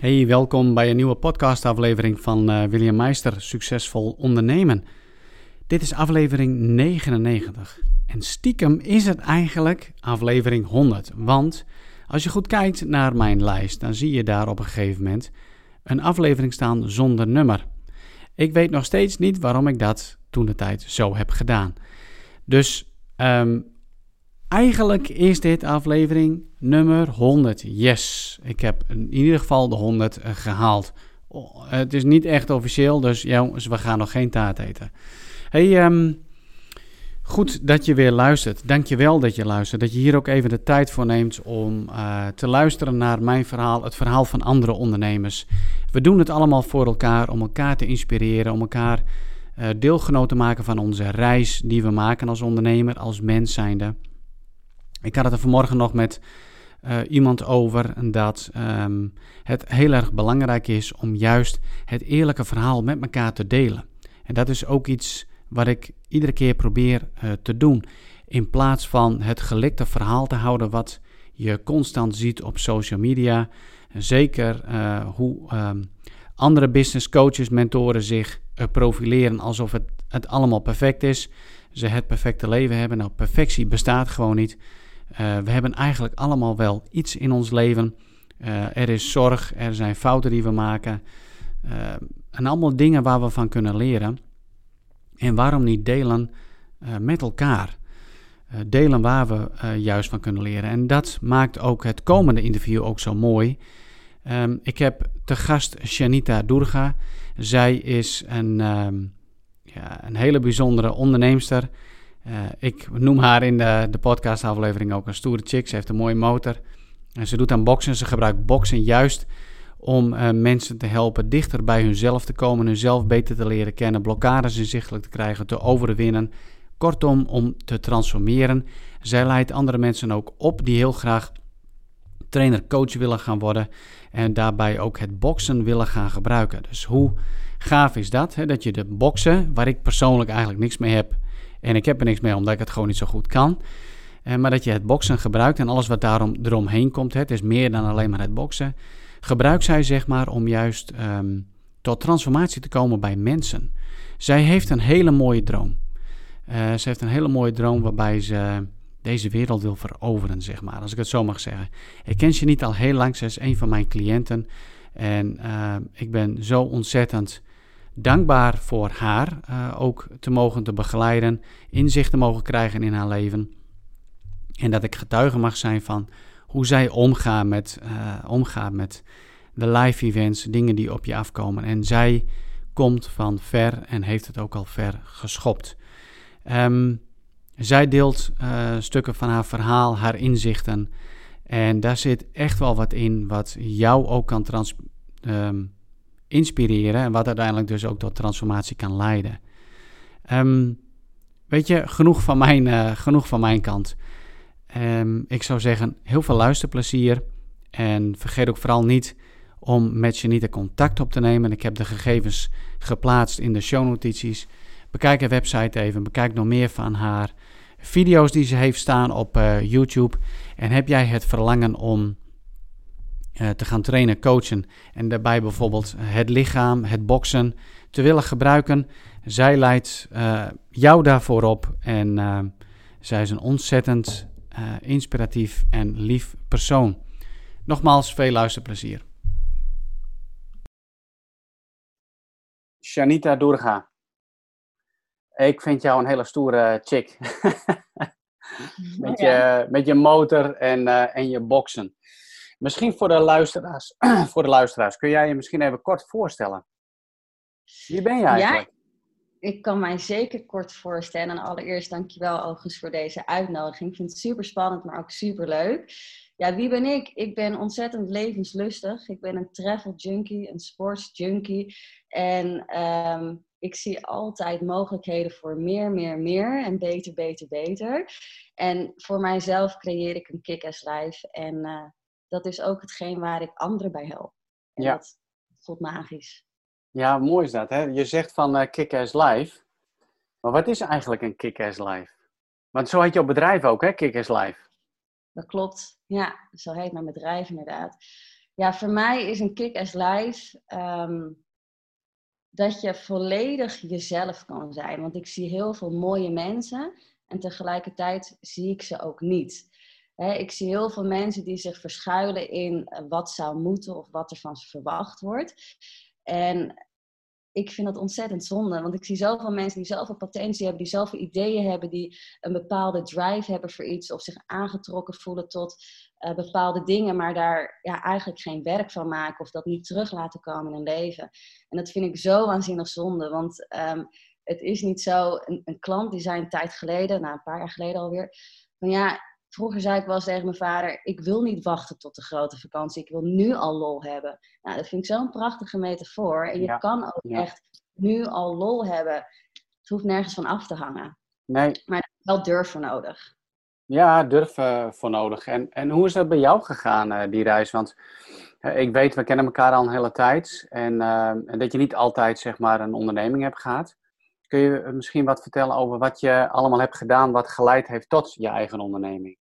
Hey, welkom bij een nieuwe podcastaflevering van uh, William Meister, Succesvol Ondernemen. Dit is aflevering 99. En stiekem is het eigenlijk aflevering 100. Want als je goed kijkt naar mijn lijst, dan zie je daar op een gegeven moment een aflevering staan zonder nummer. Ik weet nog steeds niet waarom ik dat toen de tijd zo heb gedaan. Dus um, Eigenlijk is dit aflevering nummer 100. Yes, ik heb in ieder geval de 100 eh, gehaald. Het is niet echt officieel, dus jongens, we gaan nog geen taart eten. Hey, um, goed dat je weer luistert. Dank je wel dat je luistert. Dat je hier ook even de tijd voor neemt om uh, te luisteren naar mijn verhaal, het verhaal van andere ondernemers. We doen het allemaal voor elkaar, om elkaar te inspireren, om elkaar uh, deelgenoot te maken van onze reis die we maken als ondernemer, als mens zijnde. Ik had het er vanmorgen nog met uh, iemand over dat um, het heel erg belangrijk is om juist het eerlijke verhaal met elkaar te delen. En dat is ook iets wat ik iedere keer probeer uh, te doen. In plaats van het gelikte verhaal te houden wat je constant ziet op social media. Zeker uh, hoe um, andere business coaches, mentoren zich profileren alsof het, het allemaal perfect is. Ze het perfecte leven hebben. Nou, perfectie bestaat gewoon niet. Uh, we hebben eigenlijk allemaal wel iets in ons leven. Uh, er is zorg, er zijn fouten die we maken. Uh, en allemaal dingen waar we van kunnen leren. En waarom niet delen met elkaar? delen waar we juist van kunnen leren. En dat maakt ook het komende interview ook zo mooi. Um, ik heb te gast Shanita Durga. Zij is een, um, ja, een hele bijzondere onderneemster. Uh, ik noem haar in de, de podcastaflevering ook een stoere chick. Ze heeft een mooie motor. En ze doet aan boksen. Ze gebruikt boksen juist om uh, mensen te helpen dichter bij hunzelf te komen, hunzelf beter te leren kennen, blokkades inzichtelijk te krijgen, te overwinnen. Kortom, om te transformeren. Zij leidt andere mensen ook op die heel graag trainer, coach willen gaan worden en daarbij ook het boksen willen gaan gebruiken. Dus hoe gaaf is dat? Hè? Dat je de boksen, waar ik persoonlijk eigenlijk niks mee heb, en ik heb er niks mee omdat ik het gewoon niet zo goed kan. Uh, maar dat je het boksen gebruikt en alles wat daarom eromheen komt, het is meer dan alleen maar het boksen. Gebruikt zij zeg maar om juist um, tot transformatie te komen bij mensen. Zij heeft een hele mooie droom. Uh, ze heeft een hele mooie droom waarbij ze deze wereld wil veroveren, zeg maar, als ik het zo mag zeggen. Ik ken ze niet al heel lang, ze is een van mijn cliënten. En uh, ik ben zo ontzettend dankbaar voor haar uh, ook te mogen te begeleiden, inzicht te mogen krijgen in haar leven. En dat ik getuige mag zijn van hoe zij omgaan met, uh, omgaat met de live events, dingen die op je afkomen. En zij komt van ver en heeft het ook al ver geschopt. Um, zij deelt uh, stukken van haar verhaal, haar inzichten. En daar zit echt wel wat in wat jou ook kan trans, um, inspireren en wat uiteindelijk dus ook tot transformatie kan leiden. Um, weet je, genoeg van mijn, uh, genoeg van mijn kant. Um, ik zou zeggen, heel veel luisterplezier. En vergeet ook vooral niet om met Janita contact op te nemen. Ik heb de gegevens geplaatst in de shownotities. Bekijk haar website even, bekijk nog meer van haar video's die ze heeft staan op uh, YouTube. En heb jij het verlangen om te gaan trainen, coachen en daarbij bijvoorbeeld het lichaam, het boksen te willen gebruiken. Zij leidt uh, jou daarvoor op en uh, zij is een ontzettend inspiratief en lief persoon. Nogmaals, veel luisterplezier. Shanita Durga. Ik vind jou een hele stoere chick. met, je, met je motor en, en je boksen. Misschien voor de luisteraars, voor de luisteraars, kun jij je misschien even kort voorstellen? Wie ben jij eigenlijk? Ja, ik kan mij zeker kort voorstellen. En allereerst dankjewel August voor deze uitnodiging. Ik vind het super spannend, maar ook super leuk. Ja, wie ben ik? Ik ben ontzettend levenslustig. Ik ben een travel junkie, een sports junkie. En um, ik zie altijd mogelijkheden voor meer, meer, meer. En beter, beter, beter. En voor mijzelf creëer ik een kick-ass life. En uh, dat is ook hetgeen waar ik anderen bij help. En ja. dat voelt magisch. Ja, mooi is dat. Hè? Je zegt van uh, Kick-Ass Live. Maar wat is eigenlijk een Kick-Ass Live? Want zo heet jouw bedrijf ook, hè? Kick-Ass Live. Dat klopt. Ja, zo heet mijn bedrijf inderdaad. Ja, voor mij is een kick-ass life ehm, dat je volledig jezelf kan zijn. Want ik zie heel veel mooie mensen en tegelijkertijd zie ik ze ook niet. Ik zie heel veel mensen die zich verschuilen in eh, wat zou moeten of wat er van ze verwacht wordt. En ik vind dat ontzettend zonde. Want ik zie zoveel mensen die zoveel potentie hebben, die zoveel ideeën hebben, die een bepaalde drive hebben voor iets of zich aangetrokken voelen tot uh, bepaalde dingen, maar daar ja, eigenlijk geen werk van maken of dat niet terug laten komen in hun leven. En dat vind ik zo waanzinnig zonde. Want um, het is niet zo. Een, een, klant die zei een tijd geleden, nou een paar jaar geleden alweer, van ja, Vroeger zei ik wel eens tegen mijn vader: Ik wil niet wachten tot de grote vakantie. Ik wil nu al lol hebben. Nou, dat vind ik zo'n prachtige metafoor. En je kan ook echt nu al lol hebben. Het hoeft nergens van af te hangen. Nee. Maar er is wel durf voor nodig. Ja, durf uh, voor nodig. En, en hoe is dat bij jou gegaan, uh, die reis? Want uh, ik weet, we kennen elkaar al een hele tijd. En, en dat je niet altijd zeg maar, een onderneming hebt gehad. Kun je misschien wat vertellen over wat je allemaal hebt gedaan, wat geleid heeft tot je eigen onderneming?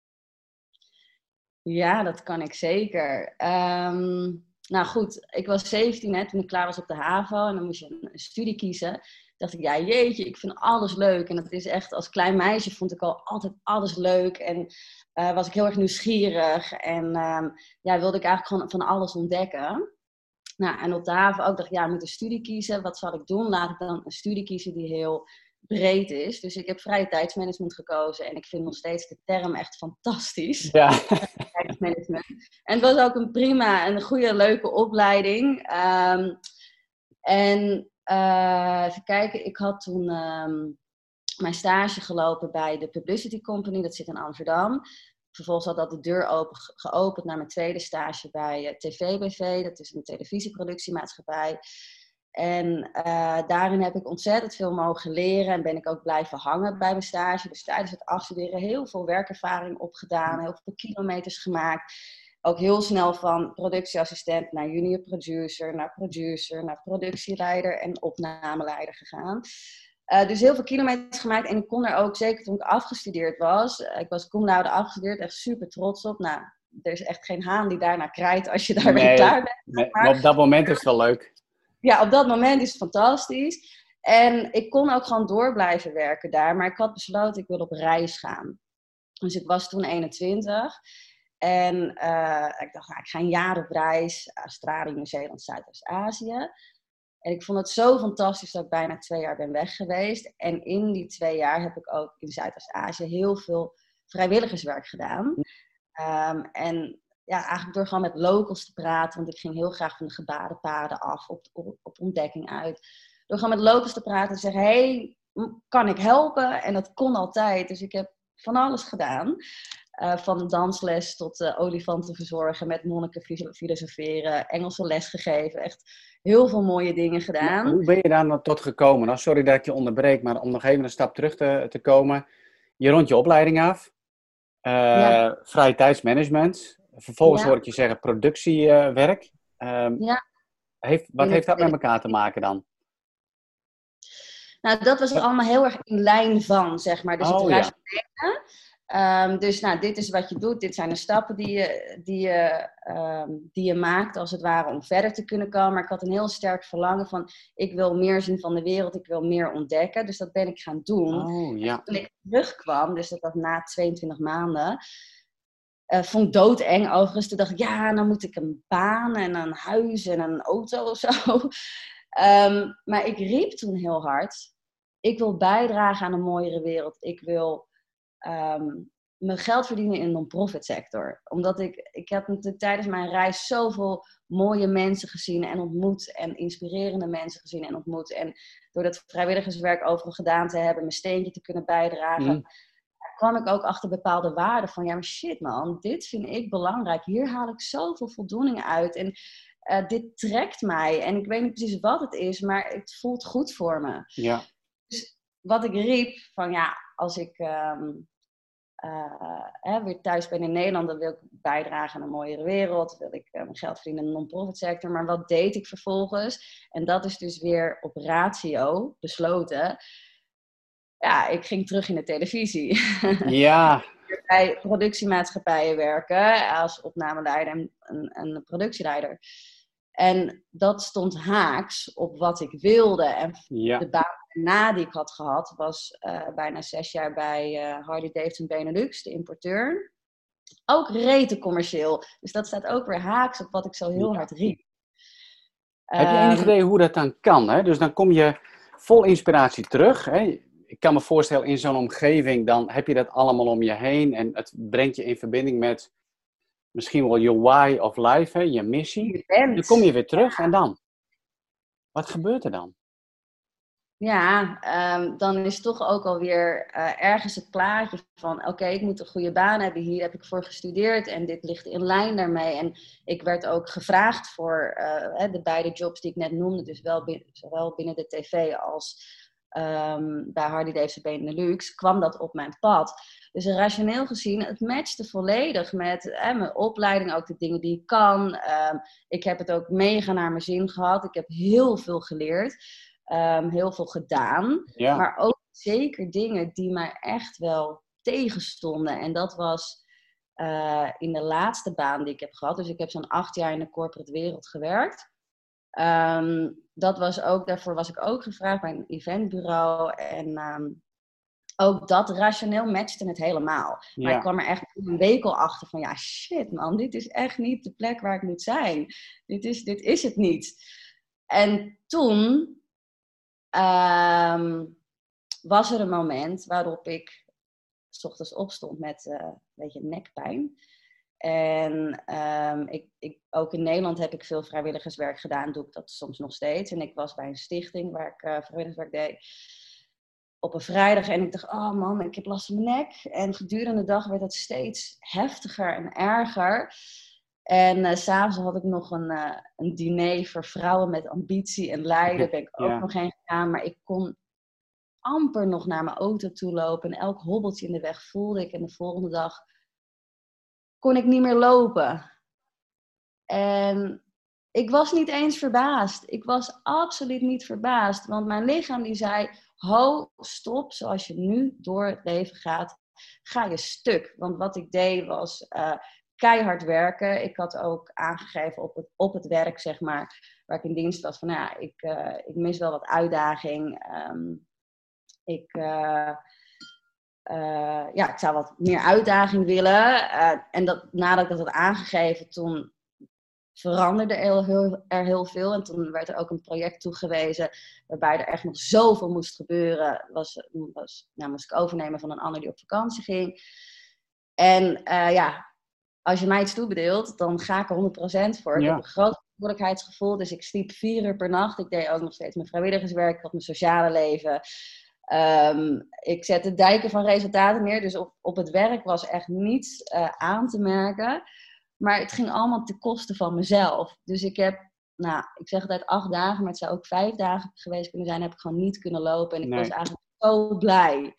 Ja, dat kan ik zeker. Um, nou goed, ik was 17 hè, toen ik klaar was op de HAVO en dan moest je een, studie kiezen. dacht ik, ja jeetje, ik vind alles leuk. En dat is echt, als klein meisje vond ik al altijd alles leuk. En uh, was ik heel erg nieuwsgierig. En um, ja, wilde ik eigenlijk gewoon van alles ontdekken. Nou, en op de haven ook dacht ik, ja, ik moet een studie kiezen. Wat zal ik doen? Laat ik dan een studie kiezen die heel breed is. Dus ik heb vrije tijdsmanagement gekozen. En ik vind nog steeds de term echt fantastisch. Ja. Tijdsmanagement. En het was ook een prima en goede, leuke opleiding. Um, en uh, even kijken, ik had toen um, mijn stage gelopen bij de Publicity Company. Dat zit in Amsterdam. Vervolgens had dat de deur open, geopend naar mijn tweede stage bij eh, TVBV. Dat is een televisieproductiemaatschappij. En uh, daarin heb ik ontzettend veel mogen leren en ben ik ook blijven hangen bij mijn stage. Dus tijdens het afstuderen heel veel werkervaring opgedaan, heel veel kilometers gemaakt. Ook heel snel van productieassistent naar junior producer, naar producer, naar productieleider en opnameleider gegaan. Uh, dus heel veel kilometers gemaakt en ik kon er ook, zeker toen ik afgestudeerd was, uh, ik was cum laude afgestudeerd, echt super trots op. Nou, er is echt geen haan die daarna krijgt als je daarmee nee, klaar bent. Nee, maar op dat moment is het wel leuk ja, op dat moment is het fantastisch. En ik kon ook gewoon door blijven werken daar. Maar ik had besloten, ik wil op reis gaan. Dus ik was toen 21. En uh, ik dacht, nou, ik ga een jaar op reis. Australië, Nieuw-Zeeland, Zuidoost-Azië. En ik vond het zo fantastisch dat ik bijna twee jaar ben weg geweest. En in die twee jaar heb ik ook in Zuidoost-Azië heel veel vrijwilligerswerk gedaan. Um, en ja, eigenlijk door gewoon met locals te praten, want ik ging heel graag van de gebadenpaden af, op, op, op ontdekking uit. Door gewoon met locals te praten en zeggen, hey, kan ik helpen? En dat kon altijd. Dus ik heb van alles gedaan. Uh, van dansles tot uh, olifanten verzorgen, met monniken filosoferen, Engelse les gegeven. Echt heel veel mooie dingen gedaan. hoe ben je daar nou tot gekomen? Nou, sorry dat ik je onderbreek, maar om nog even een stap terug te, te komen. Je rond je opleiding af. Uh, ja. Vrije tijdsmanagement. Vervolgens hoor ik je zeggen productiewerk. Um, ja. heeft, wat heeft dat met elkaar te maken dan? Nou, dat was allemaal heel erg in lijn van, zeg maar. Dus oh, het ja. Um, dus nou, dit is wat je doet. Dit zijn de stappen die je, die, je, um, die je maakt, als het ware, om verder te kunnen komen. Maar ik had een heel sterk verlangen van, ik wil meer zien van de wereld. Ik wil meer ontdekken. Dus dat ben ik gaan doen. Oh, ja. toen ik terugkwam, dus dat was na 22 maanden... Uh, vond doodeng overigens. Toen dacht ik, ja, dan moet ik een baan en een huis en een auto of zo. um, maar ik riep toen heel hard, ik wil bijdragen aan een mooiere wereld. Ik wil um, mijn geld verdienen in de non-profit sector. Omdat ik, ik heb natuurlijk tijdens mijn reis zoveel mooie mensen gezien en ontmoet. En inspirerende mensen gezien en ontmoet. En door dat vrijwilligerswerk overal gedaan te hebben, mijn steentje te kunnen bijdragen... Mm kwam ik ook achter bepaalde waarden van, ja maar shit man, dit vind ik belangrijk. Hier haal ik zoveel voldoening uit en uh, dit trekt mij. En ik weet niet precies wat het is, maar het voelt goed voor me. Ja. Dus wat ik riep van, ja, als ik um, uh, hè, weer thuis ben in Nederland, dan wil ik bijdragen aan een mooiere wereld. Wil ik uh, mijn geld verdienen in de non-profit sector. Maar wat deed ik vervolgens? En dat is dus weer op ratio besloten ja, ik ging terug in de televisie. Ja. bij productiemaatschappijen werken als opnameleider en, en, productieleider. En dat stond haaks op wat ik wilde. En de baan na die ik had gehad was uh, bijna zes jaar bij uh, Harley Davidson Benelux, de importeur. Ook rete commercieel. Dus dat staat ook weer haaks op wat ik zo heel hard riep. Heb je enig ehm, idee hoe dat dan kan? Hè? Dus dan kom je vol inspiratie terug. Hè? Ik kan me voorstellen, in zo'n omgeving, dan heb je dat allemaal om je heen. En het brengt je in verbinding met misschien wel je why of life, hè? je missie. Dan kom je weer terug en dan? Wat gebeurt er dan? Ja, um, dan is toch ook alweer uh, ergens het plaatje van: oké, ik moet een goede baan hebben. Hier heb ik voor gestudeerd en dit ligt in lijn daarmee. En ik werd ook gevraagd voor uh, de beide jobs die ik net noemde, dus wel binnen, zowel binnen de tv als um, bij Hardy Davidson Benelux, kwam dat op mijn pad. Dus rationeel gezien, het matchte volledig met mijn opleiding, ook de dingen die ik kan. Um, ik heb het ook mega naar mijn zin gehad. Ik heb heel veel geleerd. Ehm, heel veel gedaan. Maar ook zeker dingen die mij echt wel tegenstonden. En dat was uh, in de laatste baan die ik heb gehad. Dus ik heb zo'n acht jaar in de corporate wereld gewerkt. Um, dat was ook, daarvoor was ik ook gevraagd bij een eventbureau. En um, ook dat rationeel matchte het helemaal. Maar ik kwam er echt een week al achter van, ja shit man, dit is echt niet de plek waar ik moet zijn. Dit is, dit is het niet. En toen Um, was er een moment waarop ik s ochtends opstond met uh, een beetje nekpijn. En um, ik, ik, ook in Nederland heb ik veel vrijwilligerswerk gedaan, doe ik dat soms nog steeds. En ik was bij een stichting waar ik uh, vrijwilligerswerk deed op een vrijdag en ik dacht, oh man, ik heb last van mijn nek. En gedurende de dag werd het steeds heftiger en erger. En uh, s'avonds had ik nog een, uh, een diner voor vrouwen met ambitie en lijden. Ben ik ook nog heen gegaan. Maar ik kon amper nog naar mijn auto toe lopen. En elk hobbeltje in de weg voelde ik. En de volgende dag kon ik niet meer lopen. En ik was niet eens verbaasd. Ik was absoluut niet verbaasd. Want mijn lichaam die zei, ho, stop. Zoals je nu door het leven gaat, ga je stuk. Want wat ik deed was... Uh, keihard werken. Ik had ook aangegeven op het, op het werk, zeg maar, waar ik in dienst was, van ja, ik, uh, ik mis wel wat uitdaging. Um, ik, uh, uh, ja, ik zou wat meer uitdaging willen. en dat, nadat ik dat had aangegeven, toen veranderde er heel, heel, er heel veel. En toen werd er ook een project toegewezen waarbij er echt nog zoveel moest gebeuren. Was, was, nou, moest ik overnemen van een ander die op vakantie ging. En ja, als je mij iets toebedeelt, dan ga ik er 100% voor. Ik heb een groot verantwoordelijkheidsgevoel, dus ik sliep vier uur per nacht. Ik deed ook nog steeds mijn vrijwilligerswerk, ik had mijn sociale leven. Um, ik zette dijken van resultaten neer, dus op, op het werk was echt niets uh, aan te merken. Maar het ging allemaal ten koste van mezelf. Dus ik heb, nou, ik zeg altijd acht dagen, maar het zou ook vijf dagen geweest kunnen zijn, heb ik gewoon niet kunnen lopen. En ik was eigenlijk zo blij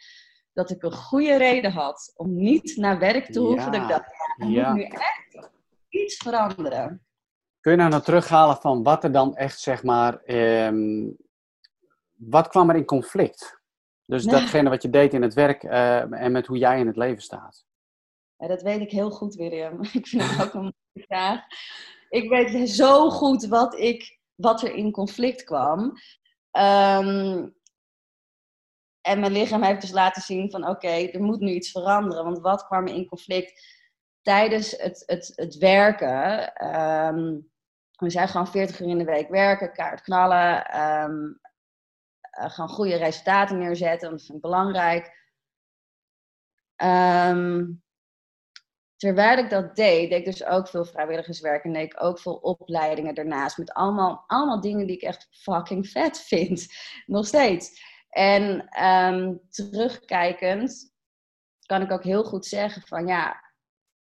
dat ik een goede reden had om niet naar werk te hoeven. Dat ik dacht, ja, er moet nu echt iets veranderen. Kun je nou nog terughalen van wat er dan echt, zeg maar, eh, wat kwam er in conflict? Dus datgene wat je deed in het werk uh, en met hoe jij in het leven staat. Ja, dat weet ik heel goed, William. Ik vind het ook een mooie vraag. Ik weet zo goed wat, ik, wat er in conflict kwam. Um, en mijn lichaam heeft dus laten zien van oké, er moet nu iets veranderen. Want wat kwam er in conflict tijdens het, het, het werken? Um, we zijn gewoon 40 uur in de week werken, kaart knallen. Um, gewoon goede resultaten neerzetten, dat vind ik belangrijk. Um, terwijl ik dat deed, deed ik dus ook veel vrijwilligerswerk en deed ik ook veel opleidingen daarnaast. Met allemaal, allemaal dingen die ik echt fucking vet vind. Nog steeds. En ehm, terugkijkend kan ik ook heel goed zeggen van ja,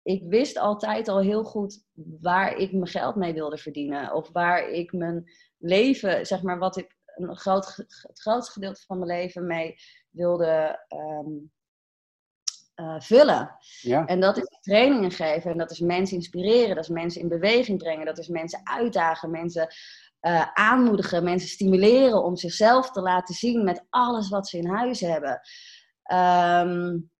ik wist altijd al heel goed waar ik mijn geld mee wilde verdienen. Of waar ik mijn leven, zeg maar, wat ik een groot, het grootste gedeelte van mijn leven mee wilde ehm, eh, vullen. Ja. En dat is trainingen geven en dat is mensen inspireren, dat is mensen in beweging brengen, dat is mensen uitdagen, mensen uh, aanmoedigen, mensen stimuleren om zichzelf te laten zien met alles wat ze in huis hebben. Um,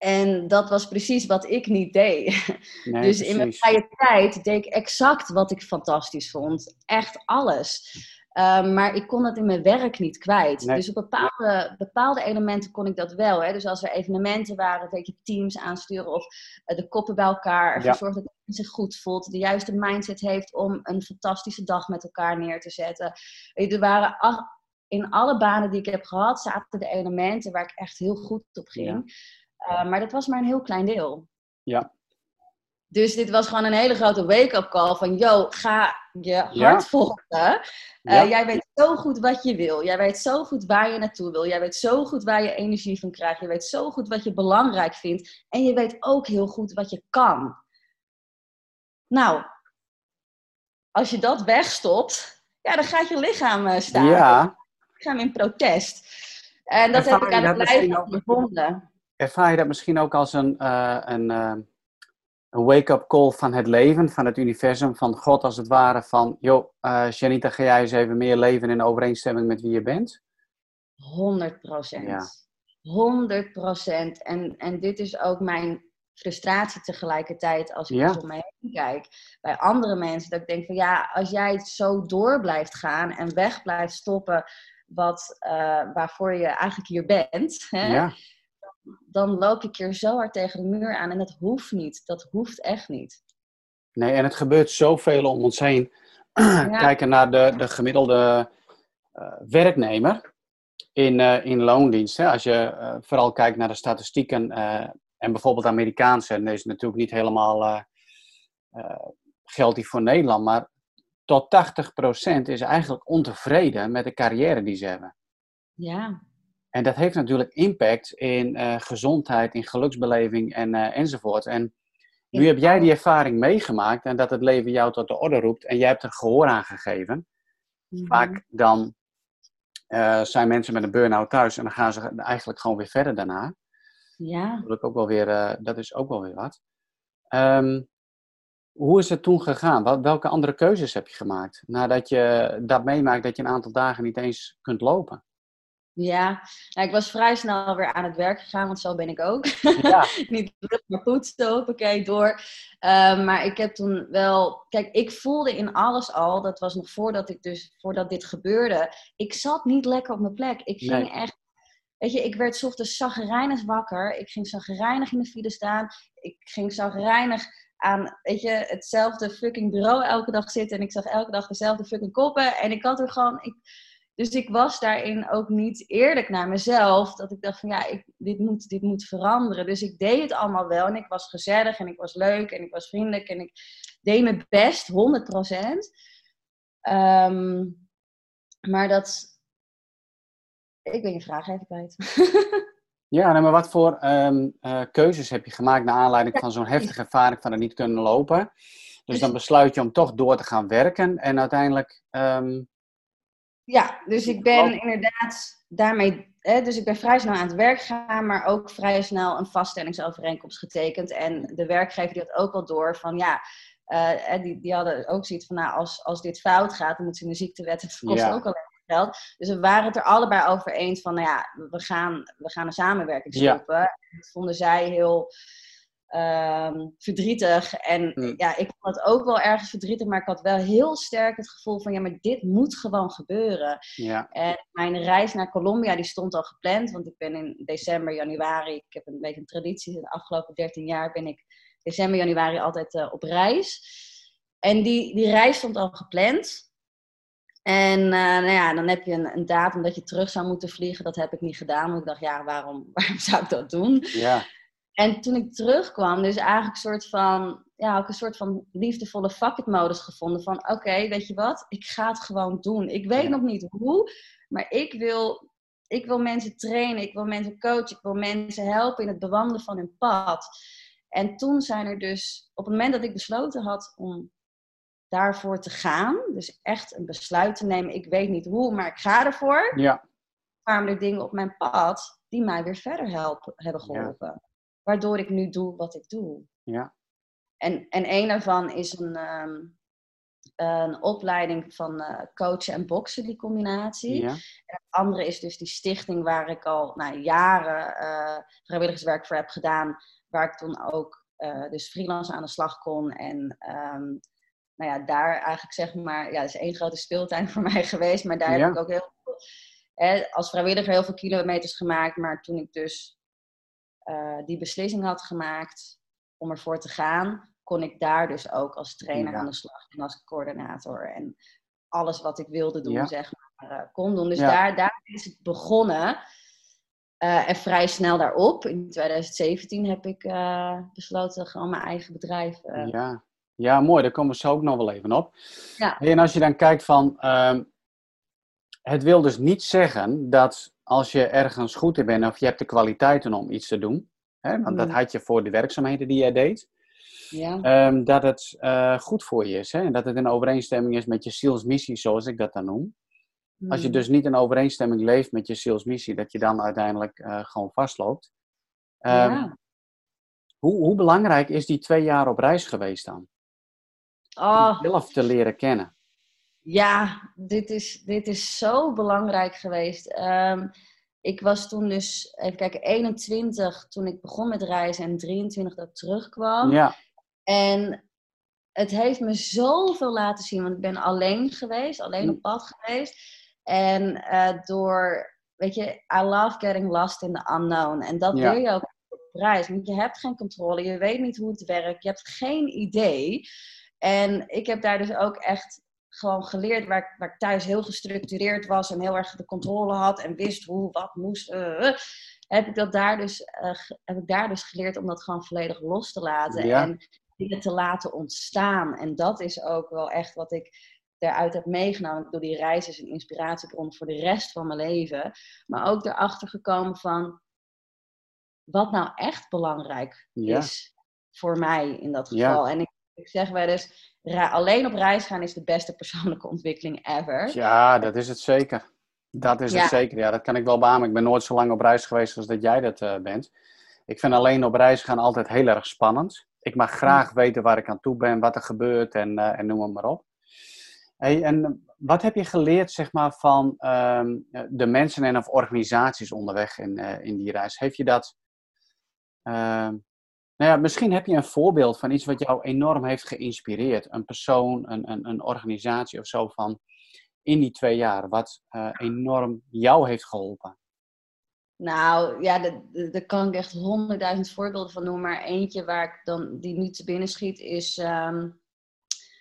En dat was precies wat ik niet deed. Nee, dus in mijn vrije tijd deed ik exact wat ik fantastisch vond. Echt alles. Ehm, maar ik kon dat in mijn werk niet kwijt. Nee. Dus op bepaalde, bepaalde elementen kon ik dat wel. Hè? Dus als er evenementen waren, weet je, teams aansturen of eh, de koppen bij elkaar. Ervoor Ja. zorgen dat iedereen zich goed voelt. De juiste mindset heeft om een fantastische dag met elkaar neer te zetten. Er waren in alle banen die ik heb gehad, zaten de elementen waar ik echt heel goed op ging. Eh, maar dat was maar een heel klein deel. Ja. Dus dit was gewoon een hele grote wake-up call van, yo, ga je hart Ja. volgen. Eh, Ja. jij weet zo goed wat je wil. Jij weet zo goed waar je naartoe wil. Jij weet zo goed waar je energie van krijgt. Je weet zo goed wat je belangrijk vindt. En je weet ook heel goed wat je kan. Nou, als je dat wegstopt, ja, dan gaat je lichaam eh, staan. Ja, lichaam in protest. En dat heb ik aan het lijf ook? Ervaar je dat misschien ook als een, eh, een, eh, een wake-up call van het leven, van het universum, van God als het ware, van joh, eh Janita, ga jij eens even meer leven in overeenstemming met wie je bent? 100 procent. Ja. 100 procent. En, en dit is ook mijn frustratie tegelijkertijd als ik Ja. eens om me heen kijk. Bij andere mensen. Dat ik denk van ja, als jij het zo door blijft gaan en weg blijft stoppen wat, waarvoor je eigenlijk hier bent. Hè, Ja, Dan loop ik hier zo hard tegen de muur aan. En dat hoeft niet. Dat hoeft echt niet. nee, en het gebeurt zoveel om ons heen. Kijken naar de, de gemiddelde eh, werknemer in, eh, in loondienst. Hè. Als je eh, vooral kijkt naar de statistieken en bijvoorbeeld Amerikaanse, en deze is natuurlijk niet helemaal geldt die voor Nederland, maar tot 80% is eigenlijk ontevreden met de carrière die ze hebben. Ja, En dat heeft natuurlijk impact in eh, gezondheid, in geluksbeleving en, eh, enzovoort. En nu heb jij die ervaring meegemaakt en dat het leven jou tot de orde roept en jij hebt er gehoor aan gegeven. Mhm. Vaak dan eh, zijn mensen met een burn-out thuis en dan gaan ze eigenlijk gewoon weer verder daarna. ja. Dat is ook wel weer, dat is ook wel weer wat. Ehm, hoe is het toen gegaan? Welke andere keuzes heb je gemaakt? Nadat je dat meemaakt dat je een aantal dagen niet eens kunt lopen. Ja, nou, ik was vrij snel weer aan het werk gegaan, want zo ben ik ook. Ja, niet terug, maar poetsen, hoppakee, door. Ehm, maar ik heb toen wel... Kijk, ik voelde in alles al, dat was nog voordat, ik dus, voordat dit gebeurde, ik zat niet lekker op mijn plek. Ik ging Nee. echt... Weet je, ik werd ochtends zagrijnig wakker. Ik ging zagrijnig in de file staan. Ik ging zagrijnig aan, weet je, hetzelfde fucking bureau elke dag zitten. En ik zag elke dag dezelfde fucking koppen. En ik had er gewoon... Ik, dus ik was daarin ook niet eerlijk naar mezelf. Dat ik dacht van ja, ik, dit, moet, dit moet veranderen. Dus ik deed het allemaal wel. En ik was gezellig en ik was leuk en ik was vriendelijk. En ik deed mijn best, 100% Ehm, maar dat... Ik ben je vraag even kwijt. ja maar wat voor ehm, eh, keuzes heb je gemaakt naar aanleiding van zo'n heftige ervaring van het niet kunnen lopen? Dus dan besluit je om toch door te gaan werken en uiteindelijk... ehm, Ja, dus ik ben inderdaad daarmee. Hè, dus ik ben vrij snel aan het werk gegaan, maar ook vrij snel een vaststellingsovereenkomst getekend. En de werkgever die had ook al door van ja. eh, die, die hadden ook zoiets van, nou, als, als dit fout gaat, dan moeten ze in de ziektewet. Het kost Ja. ook maar geld. Dus we waren het er allebei over eens van, nou ja, we gaan, we gaan een samenwerking stoppen. En Dat vonden zij heel ehm, verdrietig. En Mm. ja, ik vond het ook wel ergens verdrietig, maar ik had wel heel sterk het gevoel van, ja, maar dit moet gewoon gebeuren. ja, En mijn reis naar Colombia die stond al gepland, want ik ben in december, januari, ik heb een beetje een traditie, de afgelopen 13 jaar ben ik december, januari altijd eh, op reis. En die, die reis stond al gepland. En eh, nou ja, dan heb je een, een datum dat je terug zou moeten vliegen. Dat heb ik niet gedaan, want ik dacht, ja, waarom, waarom zou ik dat doen? ja, En toen ik terugkwam, dus eigenlijk een soort van, ja, ook een soort van liefdevolle fuck it modus gevonden. Van oké, weet je wat, ik ga het gewoon doen. Ik weet Ja. nog niet hoe, maar ik wil, ik wil mensen trainen, ik wil mensen coachen, ik wil mensen helpen in het bewandelen van hun pad. En toen zijn er dus, op het moment dat ik besloten had om daarvoor te gaan, dus echt een besluit te nemen, ik weet niet hoe, maar ik ga ervoor, ja, kwamen er dingen op mijn pad die mij weer verder helpen, hebben Ja. Waardoor ik nu doe wat ik doe. ja, En, en een daarvan is een, ehm, een opleiding van uh, coachen en boksen, die combinatie. En het andere is dus die stichting waar ik al nou, jaren uh, vrijwilligerswerk voor heb gedaan. Waar ik toen ook uh, dus freelance aan de slag kon. En um, nou ja, daar eigenlijk zeg maar, ja, dat is één grote speeltuin voor mij geweest. Maar daar heb ik ook heel veel, hè, als vrijwilliger heel veel kilometers gemaakt. Maar toen ik dus die beslissing had gemaakt om ervoor te gaan, kon ik daar dus ook als trainer aan de slag en als coördinator. En alles wat ik wilde doen, zeg maar, uh, kon doen. Dus daar, daar is het begonnen. Uh, en vrij snel daarop, in 2017, heb ik uh, besloten gewoon mijn eigen bedrijf. Ja. ja, mooi. Daar komen we zo ook nog wel even op. Ja. En als je dan kijkt van, uh, het wil dus niet zeggen dat als je ergens goed in bent of je hebt de kwaliteiten om iets te doen, hè, want dat mm. had je voor de werkzaamheden die jij deed, ja. Ehm, dat het uh, goed voor je is. Hè? En dat het in overeenstemming is met je zielsmissie, zoals ik dat dan noem. Als je hmm. dus niet in overeenstemming leeft met je zielsmissie, dat je dan uiteindelijk uh, gewoon vastloopt. Um, ja. hoe, hoe belangrijk is die twee jaar op reis geweest dan? Oh. Om zelf te leren kennen. Ja, dit is, dit is zo belangrijk geweest. Um, ik was toen dus, even kijken, 21 toen ik begon met reizen en 23 dat ik terugkwam. Ja. En het heeft me zoveel laten zien, want ik ben alleen geweest, alleen op pad geweest. En uh, door, weet je, I love getting lost in the unknown. En dat wil je ook op reis. Want je hebt geen controle, je weet niet hoe het werkt, je hebt geen idee. En ik heb daar dus ook echt gewoon geleerd, waar ik, waar ik thuis heel gestructureerd was en heel erg de controle had en wist hoe, wat moest. Uh, heb ik dat daar dus, uh, heb ik daar dus geleerd om dat gewoon volledig los te laten. En dingen te laten ontstaan. En dat is ook wel echt wat ik eruit heb meegenomen. Door die reis is een inspiratiebron voor de rest van mijn leven. Maar ook erachter gekomen van wat nou echt belangrijk is voor mij in dat geval. En ik, ik zeg wel eens, alleen op reis gaan is de beste persoonlijke ontwikkeling ever. Ja, dat is het zeker. Dat is het zeker. Ja, dat kan ik wel beamen. Ik ben nooit zo lang op reis geweest als dat jij dat uh, bent. Ik vind alleen op reis gaan altijd heel erg spannend ik mag graag weten waar ik aan toe ben, wat er gebeurt en, uh, en noem maar op. Hey, en wat heb je geleerd zeg maar, van ehm, de mensen en of organisaties onderweg in, uh, in die reis? Heeft je dat. Nou ja, misschien heb je een voorbeeld van iets wat jou enorm heeft geïnspireerd. Een persoon, een, een, een organisatie of zo van in die twee jaar, wat uh, enorm jou heeft geholpen. Nou ja, daar kan ik echt honderdduizend voorbeelden van noemen. Maar eentje waar ik dan die nu te binnen schiet is um,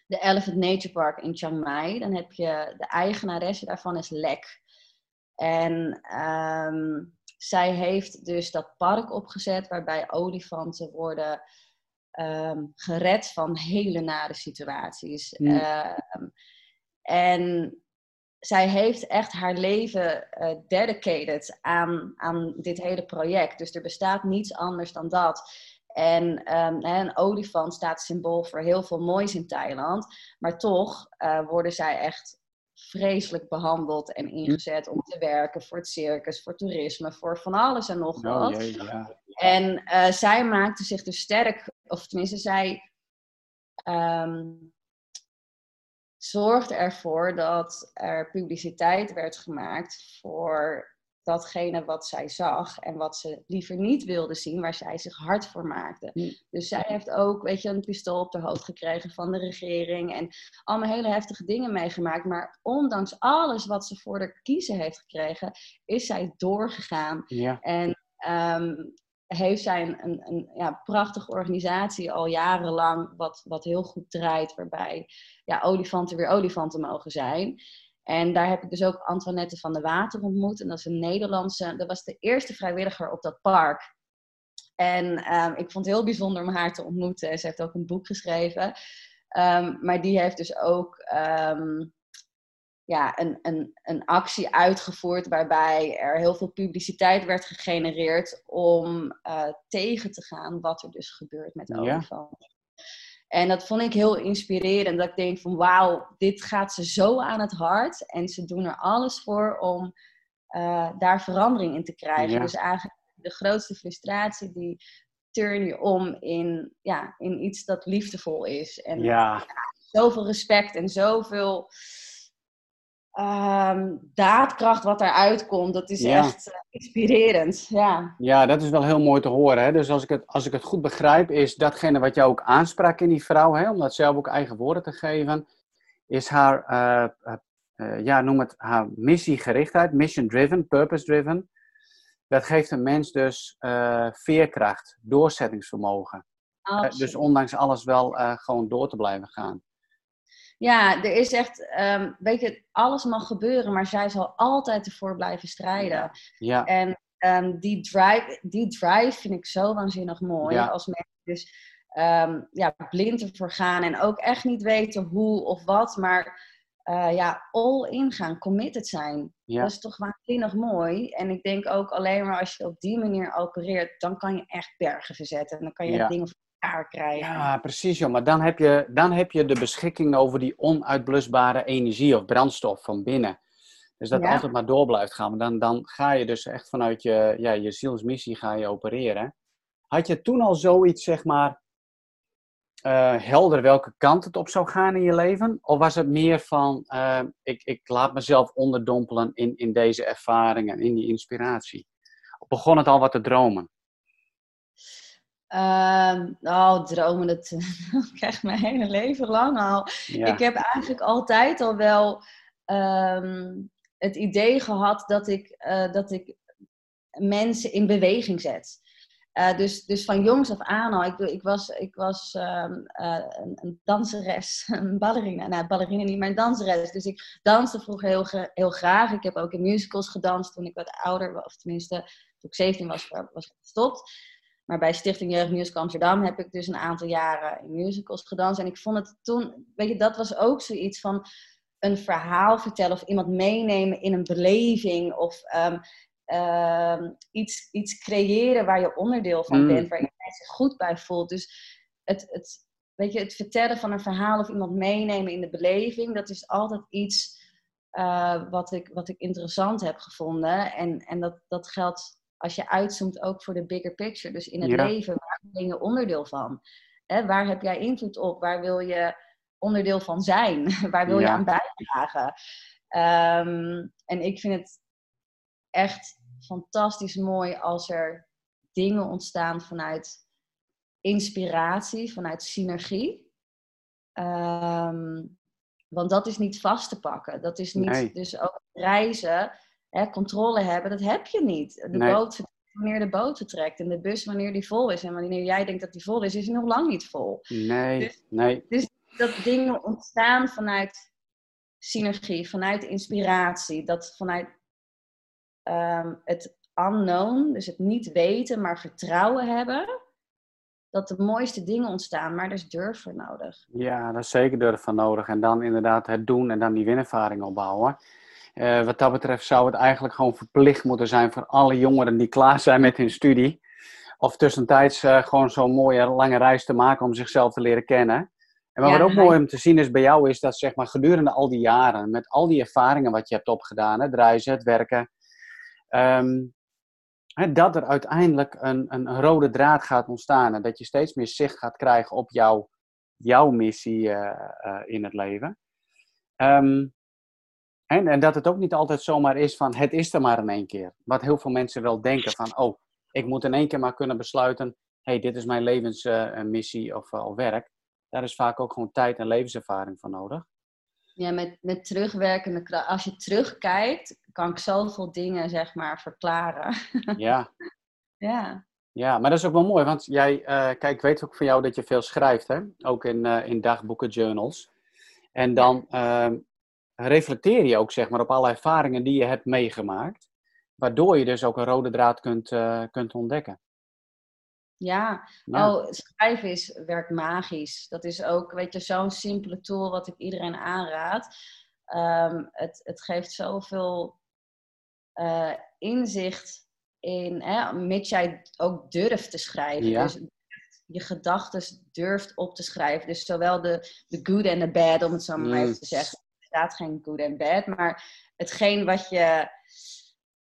de Elephant Nature Park in Chiang Mai. Dan heb je de eigenaresse daarvan is Lek. En um, zij heeft dus dat park opgezet waarbij olifanten worden um, gered van hele nare situaties. Mm. en zij heeft echt haar leven uh, dedicated aan, aan dit hele project. Dus er bestaat niets anders dan dat. En um, een olifant staat symbool voor heel veel moois in Thailand. Maar toch uh, worden zij echt vreselijk behandeld en ingezet om te werken voor het circus, voor toerisme, voor van alles en nog oh, wat. ja. En uh, zij maakte zich dus sterk, of tenminste, zij um, zorgde ervoor dat er publiciteit werd gemaakt voor datgene wat zij zag en wat ze liever niet wilde zien, waar zij zich hard voor maakte. Hm. Dus zij heeft ook, weet je, een pistool op de hoofd gekregen van de regering en allemaal hele heftige dingen meegemaakt. Maar ondanks alles wat ze voor de kiezen heeft gekregen, is zij doorgegaan. Ja. En um, heeft zij een, een, een ja, prachtige organisatie al jarenlang, wat, wat heel goed draait, waarbij ja, olifanten weer olifanten mogen zijn. En daar heb ik dus ook Antoinette van de Water ontmoet. En dat is een Nederlandse, dat was de eerste vrijwilliger op dat park. En um, ik vond het heel bijzonder om haar te ontmoeten. Ze heeft ook een boek geschreven. Um, maar die heeft dus ook um, ja, een, een, een actie uitgevoerd waarbij er heel veel publiciteit werd gegenereerd om uh, tegen te gaan wat er dus gebeurt met olifanten. En dat vond ik heel inspirerend. Dat ik denk van wauw, dit gaat ze zo aan het hart. En ze doen er alles voor om uh, daar verandering in te krijgen. Dus eigenlijk de grootste frustratie die turn je om in, ja, in iets dat liefdevol is. En, ja. zoveel respect en zoveel ehm, daadkracht wat eruit komt. Dat is echt uh, inspirerend. Ja. ja, dat is wel heel mooi te horen. Hè? Dus als ik, het, als ik het goed begrijp, is datgene wat jou ook aansprak in die vrouw, hè? om dat zelf ook eigen woorden te geven, is haar, uh, uh, ja, noem het haar missiegerichtheid, mission driven, purpose driven. Dat geeft een mens dus veerkracht, doorzettingsvermogen. dus ondanks alles wel gewoon door te blijven gaan. Ja, er is echt, um, weet je, alles mag gebeuren, maar zij zal altijd ervoor blijven strijden. Ja. En um, die, drive, die drive vind ik zo waanzinnig mooi. Ja. Als mensen dus um, ja, blind ervoor gaan en ook echt niet weten hoe of wat, maar uh, ja, all in gaan, committed zijn. Ja. Dat is toch waanzinnig mooi. En ik denk ook alleen maar als je op die manier opereert, dan kan je echt bergen verzetten. En dan kan je ja. dingen krijgen. Ja, precies joh. Maar dan heb, je, dan heb je de beschikking over die onuitblusbare energie of brandstof van binnen. Dus dat altijd maar door blijft gaan. Maar dan, dan ga je dus echt vanuit je, ja, je zielsmissie ga je opereren. Had je toen al zoiets, zeg maar, uh, helder welke kant het op zou gaan in je leven? Of was het meer van, uh, ik, ik laat mezelf onderdompelen in, in deze ervaringen, in die inspiratie? Of begon het al wat te dromen? Uh, oh, dromen, dat krijgt mijn hele leven lang al. Ik heb eigenlijk altijd al wel um, het idee gehad dat ik, uh, dat ik mensen in beweging zet. Uh, dus, dus van jongs af aan al. Ik, ik was, ik was um, uh, een, een, danseres, een ballerina. Nou, ballerina niet, maar een danseres. Dus ik danste vroeger heel, heel graag. Ik heb ook in musicals gedanst toen ik wat ouder was. Of tenminste, toen ik 17 was, was ik gestopt. Maar bij Stichting Jeugd Musical Amsterdam heb ik dus een aantal jaren in musicals gedanst. En ik vond het toen, weet je, dat was ook zoiets van een verhaal vertellen of iemand meenemen in een beleving of um, um, iets, iets creëren waar je onderdeel van mm. bent, waar je zich goed bij voelt. Dus het, het, weet je, het vertellen van een verhaal of iemand meenemen in de beleving, dat is altijd iets uh, wat, ik, wat ik interessant heb gevonden. En, en dat, dat geldt als je uitzoomt ook voor de bigger picture. Dus in het leven, waar ben je onderdeel van? Hè, waar heb jij invloed op? Waar wil je onderdeel van zijn? waar wil je aan bijdragen? Um, en ik vind het echt fantastisch mooi als er dingen ontstaan vanuit inspiratie, vanuit synergie. Um, want dat is niet vast te pakken. Dat is niet, dus ook reizen hè, controle hebben, dat heb je niet. De nee. boot wanneer de boot vertrekt en de bus wanneer die vol is. En wanneer jij denkt dat die vol is, is hij nog lang niet vol. Nee, dus, nee. Dus dat dingen ontstaan vanuit synergie, vanuit inspiratie, dat vanuit um, het unknown, dus het niet weten, maar vertrouwen hebben, dat de mooiste dingen ontstaan. Maar er is durf voor nodig. Ja, daar is zeker durf voor nodig. En dan inderdaad het doen en dan die winervaring opbouwen. Uh, wat dat betreft zou het eigenlijk gewoon verplicht moeten zijn voor alle jongeren die klaar zijn met hun studie. Of tussentijds uh, gewoon zo'n mooie lange reis te maken om zichzelf te leren kennen. En wat ook mooi om te zien is bij jou, is dat zeg maar gedurende al die jaren, met al die ervaringen wat je hebt opgedaan, het reizen, het werken, um, hè, dat er uiteindelijk een, een, rode draad gaat ontstaan. En dat je steeds meer zicht gaat krijgen op jouw, jouw missie uh, in het leven. Um, en, en dat het ook niet altijd zomaar is van het is er maar in één keer. Wat heel veel mensen wel denken van oh, ik moet in één keer maar kunnen besluiten, hey, dit is mijn levensmissie uh, of, uh, of werk. Daar is vaak ook gewoon tijd en levenservaring voor nodig. Ja, met, met terugwerkende kracht. Als je terugkijkt, kan ik zoveel dingen zeg maar verklaren. Ja. ja. Ja, maar dat is ook wel mooi, want jij, uh, kijk, ik weet ook van jou dat je veel schrijft, hè? Ook in, in dagboeken, journals. En dan, ehm, reflecteer je ook zeg maar, op alle ervaringen die je hebt meegemaakt. Waardoor je dus ook een rode draad kunt, uh, kunt ontdekken. Ja. Oh, schrijven is werk magisch. Dat is ook, weet je, zo'n simpele tool wat ik iedereen aanraad. Um, het, het geeft zoveel uh, inzicht in, hè, mits jij ook durft te schrijven. Ja. Dus je gedachten durft op te schrijven. Dus zowel de, de good en de bad, om het zo maar even mm. te zeggen bestaat geen good en bad, maar hetgeen wat je,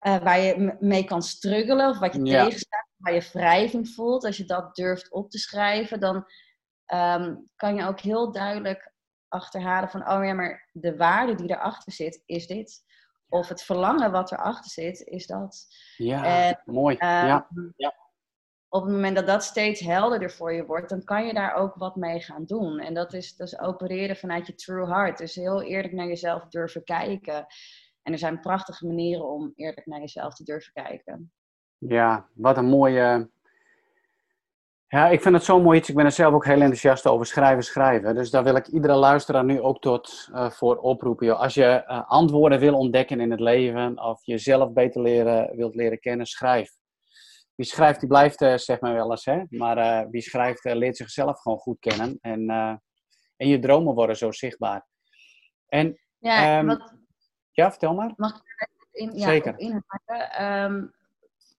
uh, waar je mee kan struggelen of wat je ja. tegenstaat, waar je wrijving voelt, als je dat durft op te schrijven, dan um, kan je ook heel duidelijk achterhalen van, oh ja, maar de waarde die erachter zit, is dit. Of het verlangen wat erachter zit, is dat. Ja, mooi. ja. Ehm, ja. Op het moment dat dat steeds helderder voor je wordt, dan kan je daar ook wat mee gaan doen. En dat is opereren vanuit je true heart. Dus heel eerlijk naar jezelf durven kijken. En er zijn prachtige manieren om eerlijk naar jezelf te durven kijken. Ja, wat een mooie. Ja, ik vind het zo mooi iets. Ik ben er zelf ook heel enthousiast over schrijven, schrijven. Dus daar wil ik iedere luisteraar nu ook tot uh, voor oproepen. Als je uh, antwoorden wil ontdekken in het leven, of jezelf beter leren, wilt leren kennen, schrijf. Wie schrijft, die blijft, uh, zeg maar wel eens. Hè? Maar wie schrijft, leert zichzelf gewoon goed kennen. En, en je dromen worden zo zichtbaar. En, ja, um, wat, ja, vertel maar. Mag ik er in, ja, Zeker. inhaken? Um,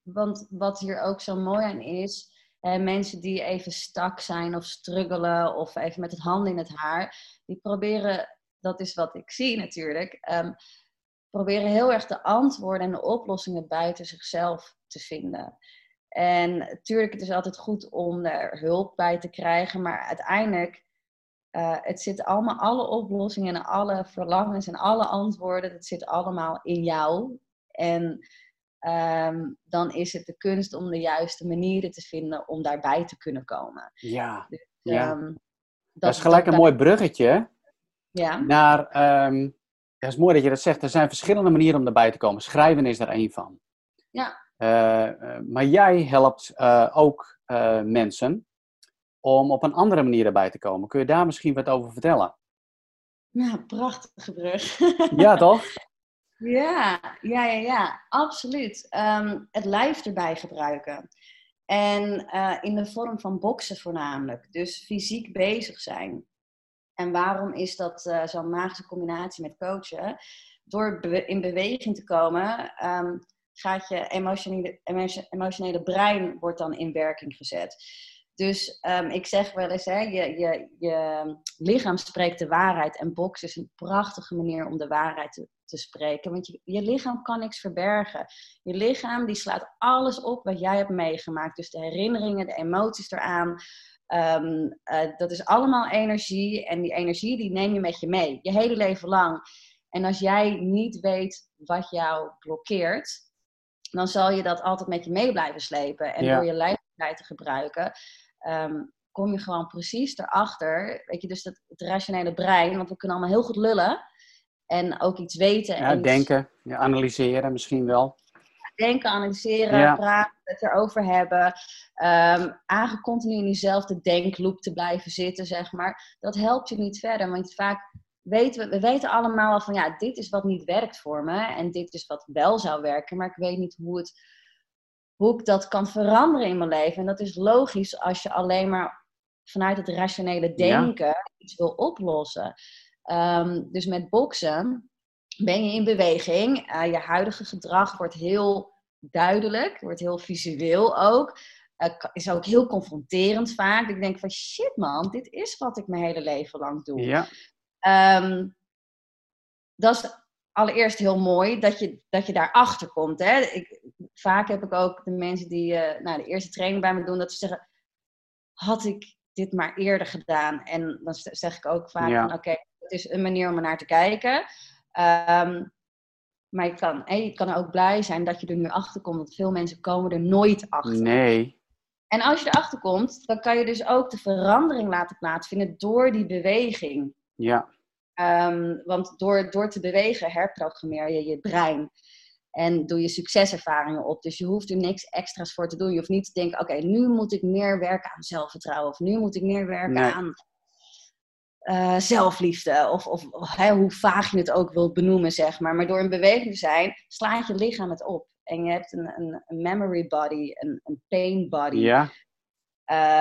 want wat hier ook zo mooi aan is, eh, mensen die even stak zijn of struggelen of even met het handen in het haar, die proberen, dat is wat ik zie natuurlijk, um, proberen heel erg de antwoorden en de oplossingen buiten zichzelf te vinden. En natuurlijk, het is altijd goed om er hulp bij te krijgen, maar uiteindelijk, uh, het zit allemaal, alle oplossingen en alle verlangens en alle antwoorden, het zit allemaal in jou. En Ehm, dan is het de kunst om de juiste manieren te vinden om daarbij te kunnen komen. Ja, dus, ja. Ehm, dat, is gelijk een mooi bruggetje ja. naar. Um, het is mooi dat je dat zegt. Er zijn verschillende manieren om erbij te komen. Schrijven is er één van. Ja. Uh, maar jij helpt uh, ook mensen om op een andere manier erbij te komen. Kun je daar misschien wat over vertellen? Ja, prachtige brug. ja, toch? Ja, ja, ja, ja, absoluut. Ehm, het lijf erbij gebruiken. En uh, in de vorm van boksen voornamelijk. Dus fysiek bezig zijn. En waarom is dat uh, zo'n magische combinatie met coachen? Door in beweging te komen, um, gaat je emotionele, emotionele brein wordt dan in werking gezet. Dus um, ik zeg wel eens, hè, je, je, je lichaam spreekt de waarheid. En boksen is een prachtige manier om de waarheid te, te spreken. Want je, je lichaam kan niks verbergen. Je lichaam die slaat alles op wat jij hebt meegemaakt. Dus de herinneringen, de emoties eraan. Um, uh, dat is allemaal energie. En die energie die neem je met je mee. Je hele leven lang. En als jij niet weet wat jou blokkeert, dan zal je dat altijd met je mee blijven slepen. En door je lijf te gebruiken, um, kom je gewoon precies erachter. Weet je, dus dat, het rationele brein, want we kunnen allemaal heel goed lullen en ook iets weten. Ja, en denken, ja, analyseren misschien wel. Denken, analyseren, praten, het erover hebben. Um, eigenlijk continu in diezelfde denkloop te blijven zitten, zeg maar. Dat helpt je niet verder, want vaak weten we, we weten allemaal van ja, dit is wat niet werkt voor me en dit is wat wel zou werken, maar ik weet niet hoe het hoe ik dat kan veranderen in mijn leven. En dat is logisch als je alleen maar vanuit het rationele denken iets wil oplossen. Um, dus met boksen ben je in beweging. Uh, je huidige gedrag wordt heel duidelijk, wordt heel visueel ook. Uh, is ook heel confronterend vaak. Ik denk van shit man, dit is wat ik mijn hele leven lang doe. Ja. Um, dat is allereerst heel mooi dat je, dat je daarachter komt. Hè? Ik, vaak heb ik ook de mensen die uh, nou, de eerste training bij me doen, dat ze zeggen: had ik dit maar eerder gedaan? En dan zeg ik ook vaak: oké, het is een manier om er naar te kijken. Um, maar je kan, hey, je kan ook blij zijn dat je er nu achter komt. Want veel mensen komen er nooit achter. Nee. En als je erachter komt, dan kan je dus ook de verandering laten plaatsvinden door die beweging. Ja. Um, want door, door te bewegen herprogrammeer je je brein. En doe je succeservaringen op. Dus je hoeft er niks extra's voor te doen. Je hoeft niet te denken, oké, nu moet ik meer werken aan zelfvertrouwen. Of nu moet ik meer werken aan uh, zelfliefde. Of, of hoe vaag je het ook wilt benoemen, zeg maar. Maar door in beweging te zijn, slaat je lichaam het op. En je hebt een, een, een memory body, een, een pain body. Ja.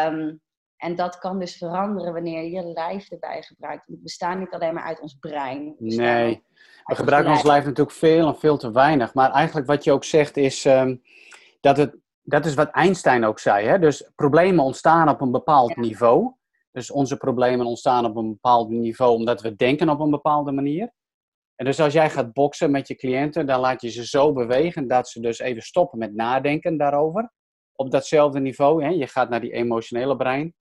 Um, en dat kan dus veranderen wanneer je je lijf erbij gebruikt. We bestaan niet alleen maar uit ons brein. Nee, we gebruiken ons lijf natuurlijk veel en veel te weinig. Maar eigenlijk wat je ook zegt is um, dat het, dat is wat Einstein ook zei. Hè? Dus problemen ontstaan op een bepaald niveau. Dus onze problemen ontstaan op een bepaald niveau omdat we denken op een bepaalde manier. En dus als jij gaat boksen met je cliënten, dan laat je ze zo bewegen dat ze dus even stoppen met nadenken daarover. Op datzelfde niveau. Hè? Je gaat naar die emotionele brein.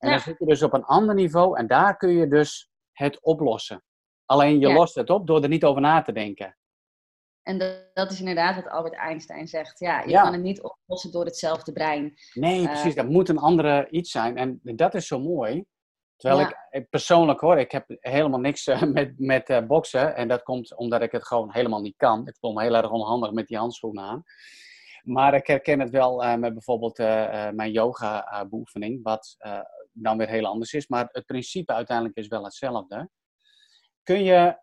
En dan zit je dus op een ander niveau en daar kun je dus het oplossen. Alleen je lost het op door er niet over na te denken. En dat, dat, is inderdaad wat Albert Einstein zegt. Ja, je kan het niet oplossen door hetzelfde brein. Nee, precies. Uh, dat moet een andere iets zijn. En dat is zo mooi. Terwijl ik persoonlijk hoor, ik heb helemaal niks uh, met, met uh, boksen. En dat komt omdat ik het gewoon helemaal niet kan. Ik voel me heel erg onhandig met die handschoenen aan. Maar ik herken het wel uh, met bijvoorbeeld mijn yoga-beoefening, wat dan weer heel anders is. Maar het principe uiteindelijk is wel hetzelfde. Kun je,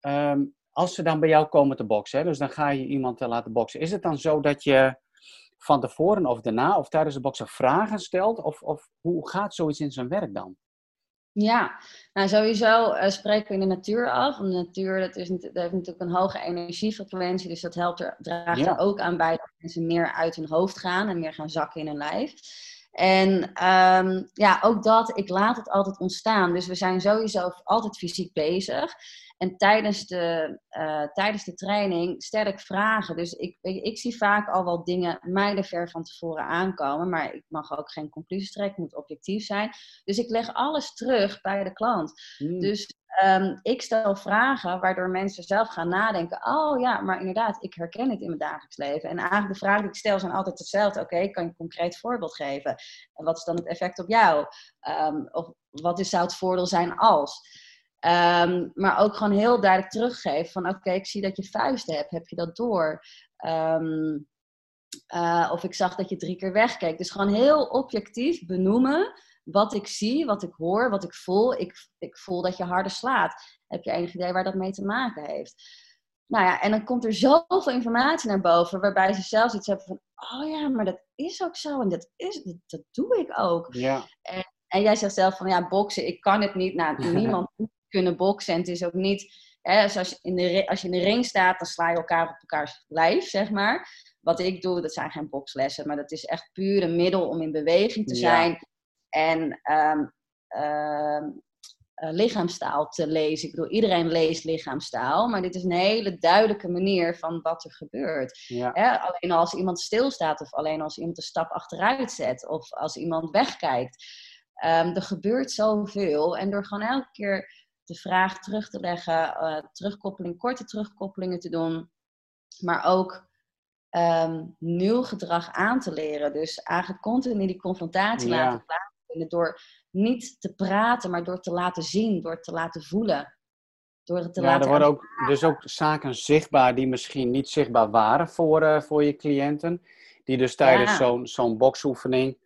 um, als ze dan bij jou komen te boksen, hè, dus dan ga je iemand laten boksen, is het dan zo dat je van tevoren of daarna of tijdens de boksen vragen stelt? Of, of hoe gaat zoiets in zijn werk dan? Ja, nou sowieso uh, spreken we in de natuur af. de natuur dat is, dat heeft natuurlijk een hoge energiefrequentie, dus dat helpt er, draagt er ook aan bij dat mensen meer uit hun hoofd gaan en meer gaan zakken in hun lijf. En um, ja, ook dat, ik laat het altijd ontstaan. Dus we zijn sowieso altijd fysiek bezig. En tijdens de, uh, tijdens de training stel ik vragen. Dus ik, ik zie vaak al wel dingen mijlenver van tevoren aankomen. Maar ik mag ook geen conclusies trekken, moet objectief zijn. Dus ik leg alles terug bij de klant. Hmm. Dus um, ik stel vragen waardoor mensen zelf gaan nadenken. Oh ja, maar inderdaad, ik herken het in mijn dagelijks leven. En eigenlijk de vragen die ik stel zijn altijd hetzelfde. Oké, okay, kan je een concreet voorbeeld geven? En wat is dan het effect op jou? Um, of wat is, zou het voordeel zijn als? Um, maar ook gewoon heel duidelijk teruggeven van oké, ik zie dat je vuisten hebt, heb je dat door? Um, uh, of ik zag dat je drie keer wegkeek. Dus gewoon heel objectief benoemen wat ik zie, wat ik hoor, wat ik voel. Ik, ik voel dat je harder slaat. Heb je enig idee waar dat mee te maken heeft? Nou ja, en dan komt er zoveel informatie naar boven, waarbij ze zelfs iets hebben van, oh ja, maar dat is ook zo en dat, is, dat, dat doe ik ook. Ja. En, en jij zegt zelf van, ja, boksen, ik kan het niet. Nou, niemand kunnen boksen. En het is ook niet, hè, als, je in de, als je in de ring staat, dan sla je elkaar op elkaars lijf, zeg maar. Wat ik doe, dat zijn geen bokslessen, maar dat is echt puur een middel om in beweging te zijn. En um, lichaamstaal te lezen. Ik bedoel, iedereen leest lichaamstaal, maar dit is een hele duidelijke manier van wat er gebeurt. Ja. alleen als iemand stilstaat, of alleen als iemand een stap achteruit zet, of als iemand wegkijkt. Um, er gebeurt zoveel. En door gewoon elke keer de vraag terug te leggen, uh, terugkoppeling, korte terugkoppelingen te doen, maar ook um, nieuw gedrag aan te leren. Dus eigenlijk continu die confrontatie ja. laten plaatsvinden door niet te praten, maar door te laten zien, door te laten voelen. Door het te ja, laten er worden ook, dus ook zaken zichtbaar die misschien niet zichtbaar waren voor, uh, voor je cliënten. Die dus tijdens ja. zo'n zo'n boksoefening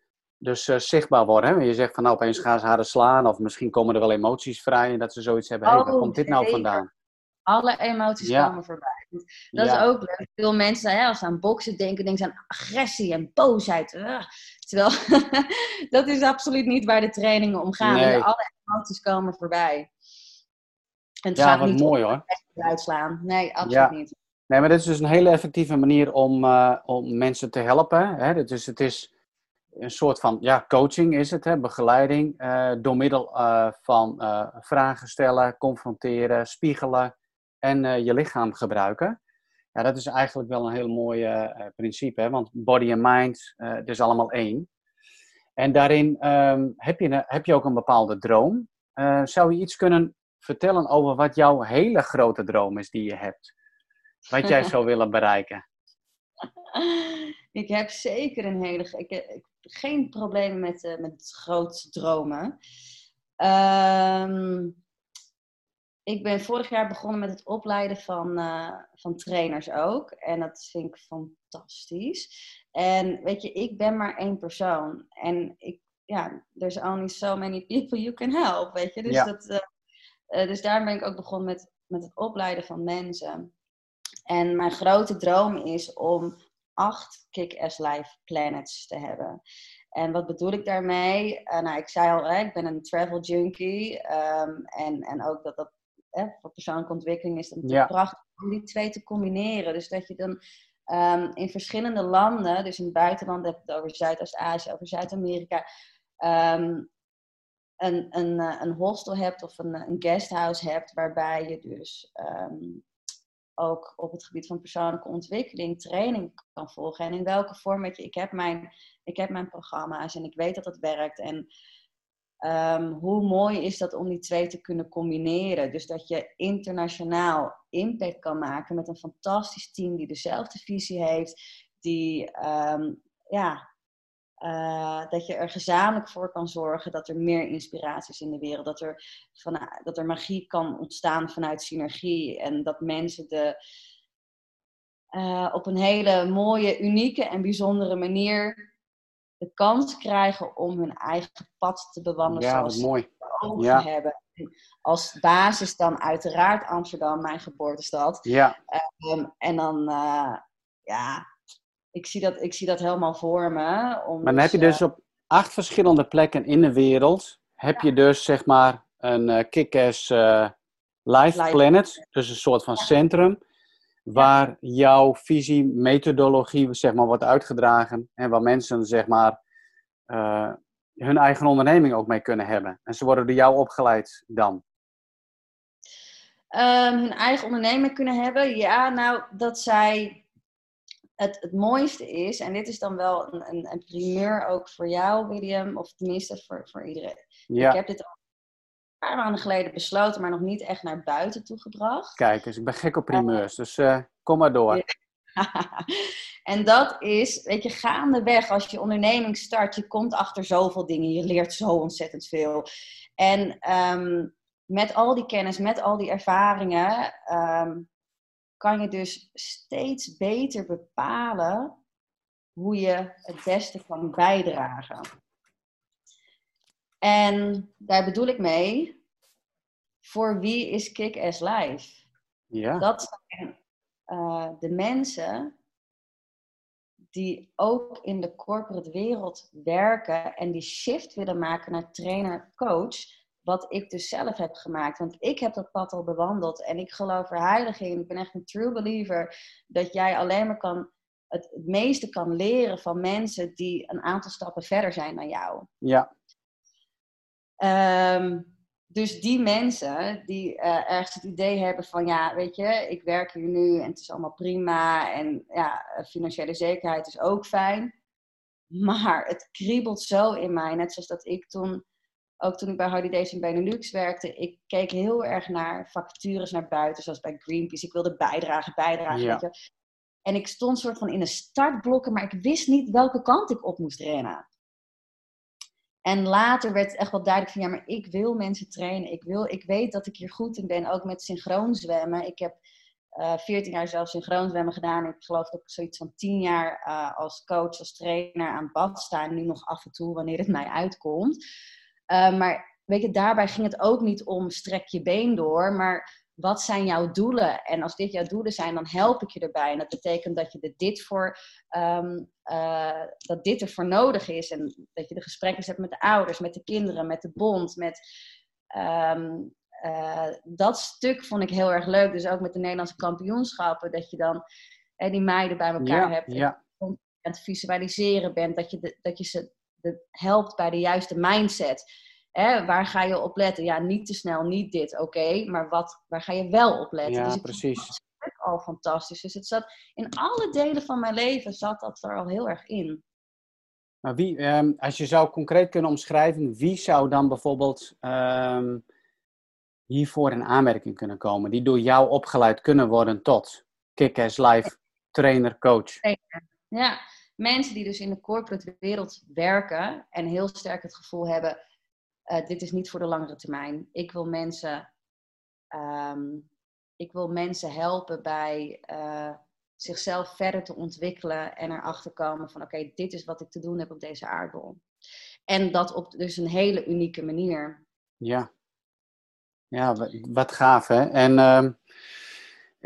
dus uh, zichtbaar worden. Hè? Je zegt van nou, opeens gaan ze harder slaan of misschien komen er wel emoties vrij en dat ze zoiets hebben. Oh, hey, waar komt dit nou vandaan? Alle emoties ja. komen voorbij. Dat ja. is ook leuk. Veel mensen, hè, als ze aan boksen denken, denken ze aan agressie en boosheid. Uh, terwijl, dat is absoluut niet waar de trainingen om gaan. Nee. Alle emoties komen voorbij. En het ja, gaat wat niet mooi hoor. Uitslaan. Nee, absoluut niet. Nee, maar dit is dus een hele effectieve manier om, uh, om mensen te helpen. Hè? Dus het is een soort van ja, coaching is het, hè, begeleiding, uh, door middel uh, van uh, vragen stellen, confronteren, spiegelen en je lichaam gebruiken. Ja, dat is eigenlijk wel een heel mooi principe, hè, want body en mind, het is allemaal één. En daarin um, heb, je, heb je ook een bepaalde droom. zou je iets kunnen vertellen over wat jouw hele grote droom is die je hebt? Wat jij zou willen bereiken? Ik heb zeker een hele. Ik, ik geen problemen met, uh, met grote dromen. Um, ik ben vorig jaar begonnen met het opleiden van, uh, van trainers ook. En dat vind ik fantastisch. En weet je, ik ben maar één persoon. En ik, ja, there's only so many people you can help, weet je. Dus, ja. dat, uh, dus daar ben ik ook begonnen met, met het opleiden van mensen. En mijn grote droom is om acht kick-ass life planets te hebben. En wat bedoel ik daarmee? Uh, nou, ik zei al, hè, ik ben een travel junkie. Um, en, en ook dat dat hè, voor persoonlijke ontwikkeling is ja. prachtig om die twee te combineren. Dus dat je dan um, in verschillende landen, dus in het buitenland heb je het over Zuidoost-Azië, over Zuid-Amerika, um, een, een, eh, een hostel hebt of een, een guesthouse hebt, waarbij je dus ook op het gebied van persoonlijke ontwikkeling training kan volgen. En in welke vorm, weet je, ik heb mijn, ik heb mijn programma's en ik weet dat het werkt. En Ehm, hoe mooi is dat om die twee te kunnen combineren? Dus dat je internationaal impact kan maken met een fantastisch team die dezelfde visie heeft, die ehm, ja, uh, dat je er gezamenlijk voor kan zorgen dat er meer inspiratie is in de wereld. Dat er, van, dat er magie kan ontstaan vanuit synergie. En dat mensen de, uh, op een hele mooie, unieke en bijzondere manier de kans krijgen om hun eigen pad te bewandelen. Ja, dat is mooi. Ja. hebben. Als basis dan uiteraard Amsterdam, mijn geboortestad. Ja. Um, en dan, uh, ja, ik zie dat, ik zie dat helemaal voor me. Om maar dan heb je dus eh, op acht verschillende plekken in de wereld, heb je dus zeg maar een uh, kick-ass uh, life, planet, dus een soort van centrum, waar jouw visie, methodologie zeg maar wordt uitgedragen en waar mensen zeg maar hun eigen onderneming ook mee kunnen hebben. En ze worden door jou opgeleid dan. Um, hun eigen onderneming kunnen hebben, ja, nou dat zij het, het mooiste is, en dit is dan wel een, een, een primeur ook voor jou, William, of tenminste voor, voor iedereen. Ja. Ik heb dit al een paar maanden geleden besloten, maar nog niet echt naar buiten toe gebracht. Kijk eens, ik ben gek op primeurs, dus uh, kom maar door. en dat is, weet je, gaandeweg als je onderneming start, je komt achter zoveel dingen, je leert zo ontzettend veel. En um, met al die kennis, met al die ervaringen, um, kan je dus steeds beter bepalen hoe je het beste kan bijdragen. En daar bedoel ik mee, voor wie is Kick-Ass Life? Ja. Dat zijn uh, de mensen die ook in de corporate wereld werken en die shift willen maken naar trainer-coach wat ik dus zelf heb gemaakt. Want ik heb dat pad al bewandeld en ik geloof er heilig in. Ik ben echt een true believer dat jij alleen maar kan, het, het meeste kan leren van mensen die een aantal stappen verder zijn dan jou. Ja. Um, dus die mensen die uh, ergens het idee hebben van, ja, weet je, ik werk hier nu en het is allemaal prima en ja, financiële zekerheid is ook fijn. Maar het kriebelt zo in mij, net zoals dat ik toen ook toen ik bij Holidays in Benelux werkte, ik keek heel erg naar vacatures naar buiten, zoals bij Greenpeace. Ik wilde bijdragen, bijdragen. Ja. Weet je. En ik stond soort van in de startblokken, maar ik wist niet welke kant ik op moest rennen. En later werd het echt wel duidelijk van, ja, maar ik wil mensen trainen. Ik, wil, ik weet dat ik hier goed in ben, ook met synchroon zwemmen. Ik heb uh, eh, 14 jaar zelf synchroon zwemmen gedaan. Ik geloof dat ik zoiets van 10 jaar uh, als coach, als trainer aan bad sta. En nu nog af en toe, wanneer het mij uitkomt. Uh, maar weet je, daarbij ging het ook niet om strek je been door, maar wat zijn jouw doelen? En als dit jouw doelen zijn, dan help ik je erbij. En dat betekent dat je er dit voor, um, uh, dat dit ervoor nodig is. En dat je de gesprekken hebt met de ouders, met de kinderen, met de bond, met um, uh, dat stuk vond ik heel erg leuk. Dus ook met de Nederlandse kampioenschappen, dat je dan eh, die meiden bij elkaar ja, hebt. Ja. En het visualiseren bent, dat je, de, dat je ze helpt bij de juiste mindset. Hè, waar ga je op letten? Ja, niet te snel, niet dit, oké. maar wat, waar ga je wel op letten? Ja, dus precies. Dat al fantastisch. Dus het zat in alle delen van mijn leven zat dat er al heel erg in. Maar wie, um, als je zou concreet kunnen omschrijven, wie zou dan bijvoorbeeld um, hiervoor in aanmerking kunnen komen? Die door jou opgeleid kunnen worden tot kick-ass life trainer, coach? Ja, mensen die dus in de corporate wereld werken en heel sterk het gevoel hebben, uh, dit is niet voor de langere termijn. Ik wil mensen, um, ik wil mensen helpen bij uh, zichzelf verder te ontwikkelen en erachter komen van oké, dit is wat ik te doen heb op deze aardbol. En dat op dus een hele unieke manier. Ja, ja wat, gaaf hè. En uh,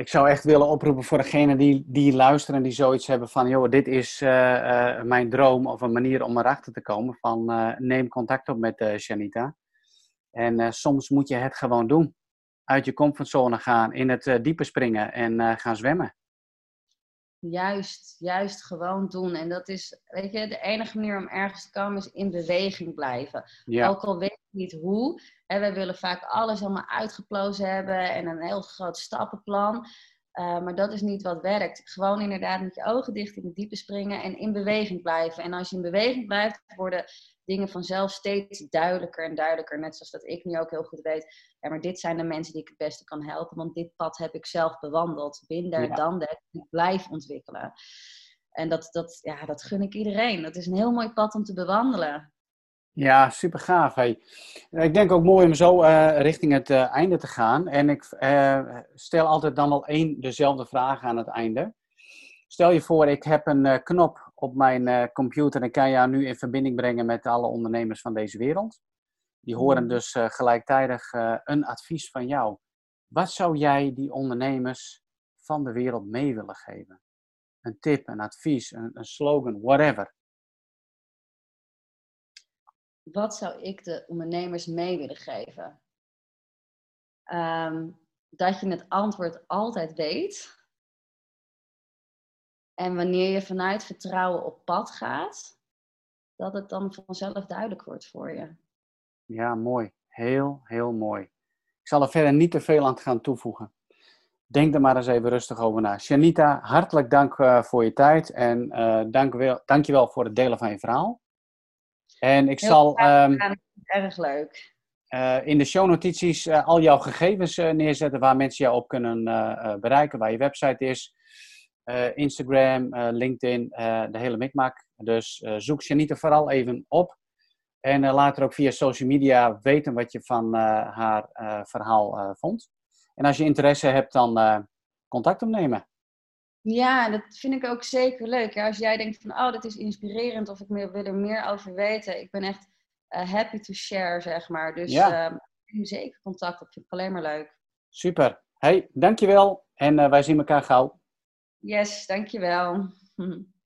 ik zou echt willen oproepen voor degenen die, die luisteren en die zoiets hebben van, joh, dit is uh, uh, mijn droom of een manier om erachter te komen. Van uh, neem contact op met Janita. En soms moet je het gewoon doen. Uit je comfortzone gaan, in het diepe springen en gaan zwemmen. Juist, juist gewoon doen. En dat is, weet je, de enige manier om ergens te komen is in beweging blijven. Ja. Ook al weet je niet hoe. En we willen vaak alles allemaal uitgeplozen hebben en een heel groot stappenplan. Uh, maar dat is niet wat werkt. Gewoon inderdaad met je ogen dicht in de diepe springen en in beweging blijven. En als je in beweging blijft, worden dingen vanzelf steeds duidelijker en duidelijker. Net zoals dat ik nu ook heel goed weet, ja, maar dit zijn de mensen die ik het beste kan helpen, want dit pad heb ik zelf bewandeld. Binder ja. dan dat, ik blijf ontwikkelen. En dat, dat, ja, dat gun ik iedereen. Dat is een heel mooi pad om te bewandelen. Ja, super gaaf. Hey. Ik denk ook mooi om zo uh, richting het uh, einde te gaan. En ik uh, stel altijd dan wel één dezelfde vraag aan het einde. Stel je voor, ik heb een knop op mijn computer en kan jou nu in verbinding brengen met alle ondernemers van deze wereld. Die horen mhm. dus gelijktijdig een advies van jou. Wat zou jij die ondernemers van de wereld mee willen geven? Een tip, een advies, een, een slogan, whatever wat zou ik de ondernemers mee willen geven? Um, dat je het antwoord altijd weet. En wanneer je vanuit vertrouwen op pad gaat, dat het dan vanzelf duidelijk wordt voor je. Ja, mooi. Heel, heel mooi. Ik zal er verder niet te veel aan gaan toevoegen. Denk er maar eens even rustig over na. Shanita, hartelijk dank uh, voor je tijd en uh, dank, wel, dank je wel voor het delen van je verhaal. En ik zal. Um, erg leuk. Uh, in de shownotities al jouw gegevens neerzetten waar mensen jou op kunnen bereiken, waar je website is. Instagram, LinkedIn, de hele mikmak. Dus zoek Janita vooral even op. En laat er ook via social media weten wat je van haar verhaal vond. En als je interesse hebt, dan contact opnemen. Ja, dat vind ik ook zeker leuk. Als jij denkt van, oh, dat is inspirerend of ik wil er meer over weten. Ik ben echt uh, happy to share, zeg maar. Dus ja. uh, zeker contact op. Vind ik alleen maar leuk. Super. Hey, dankjewel. En uh, wij zien elkaar gauw. Yes, dankjewel.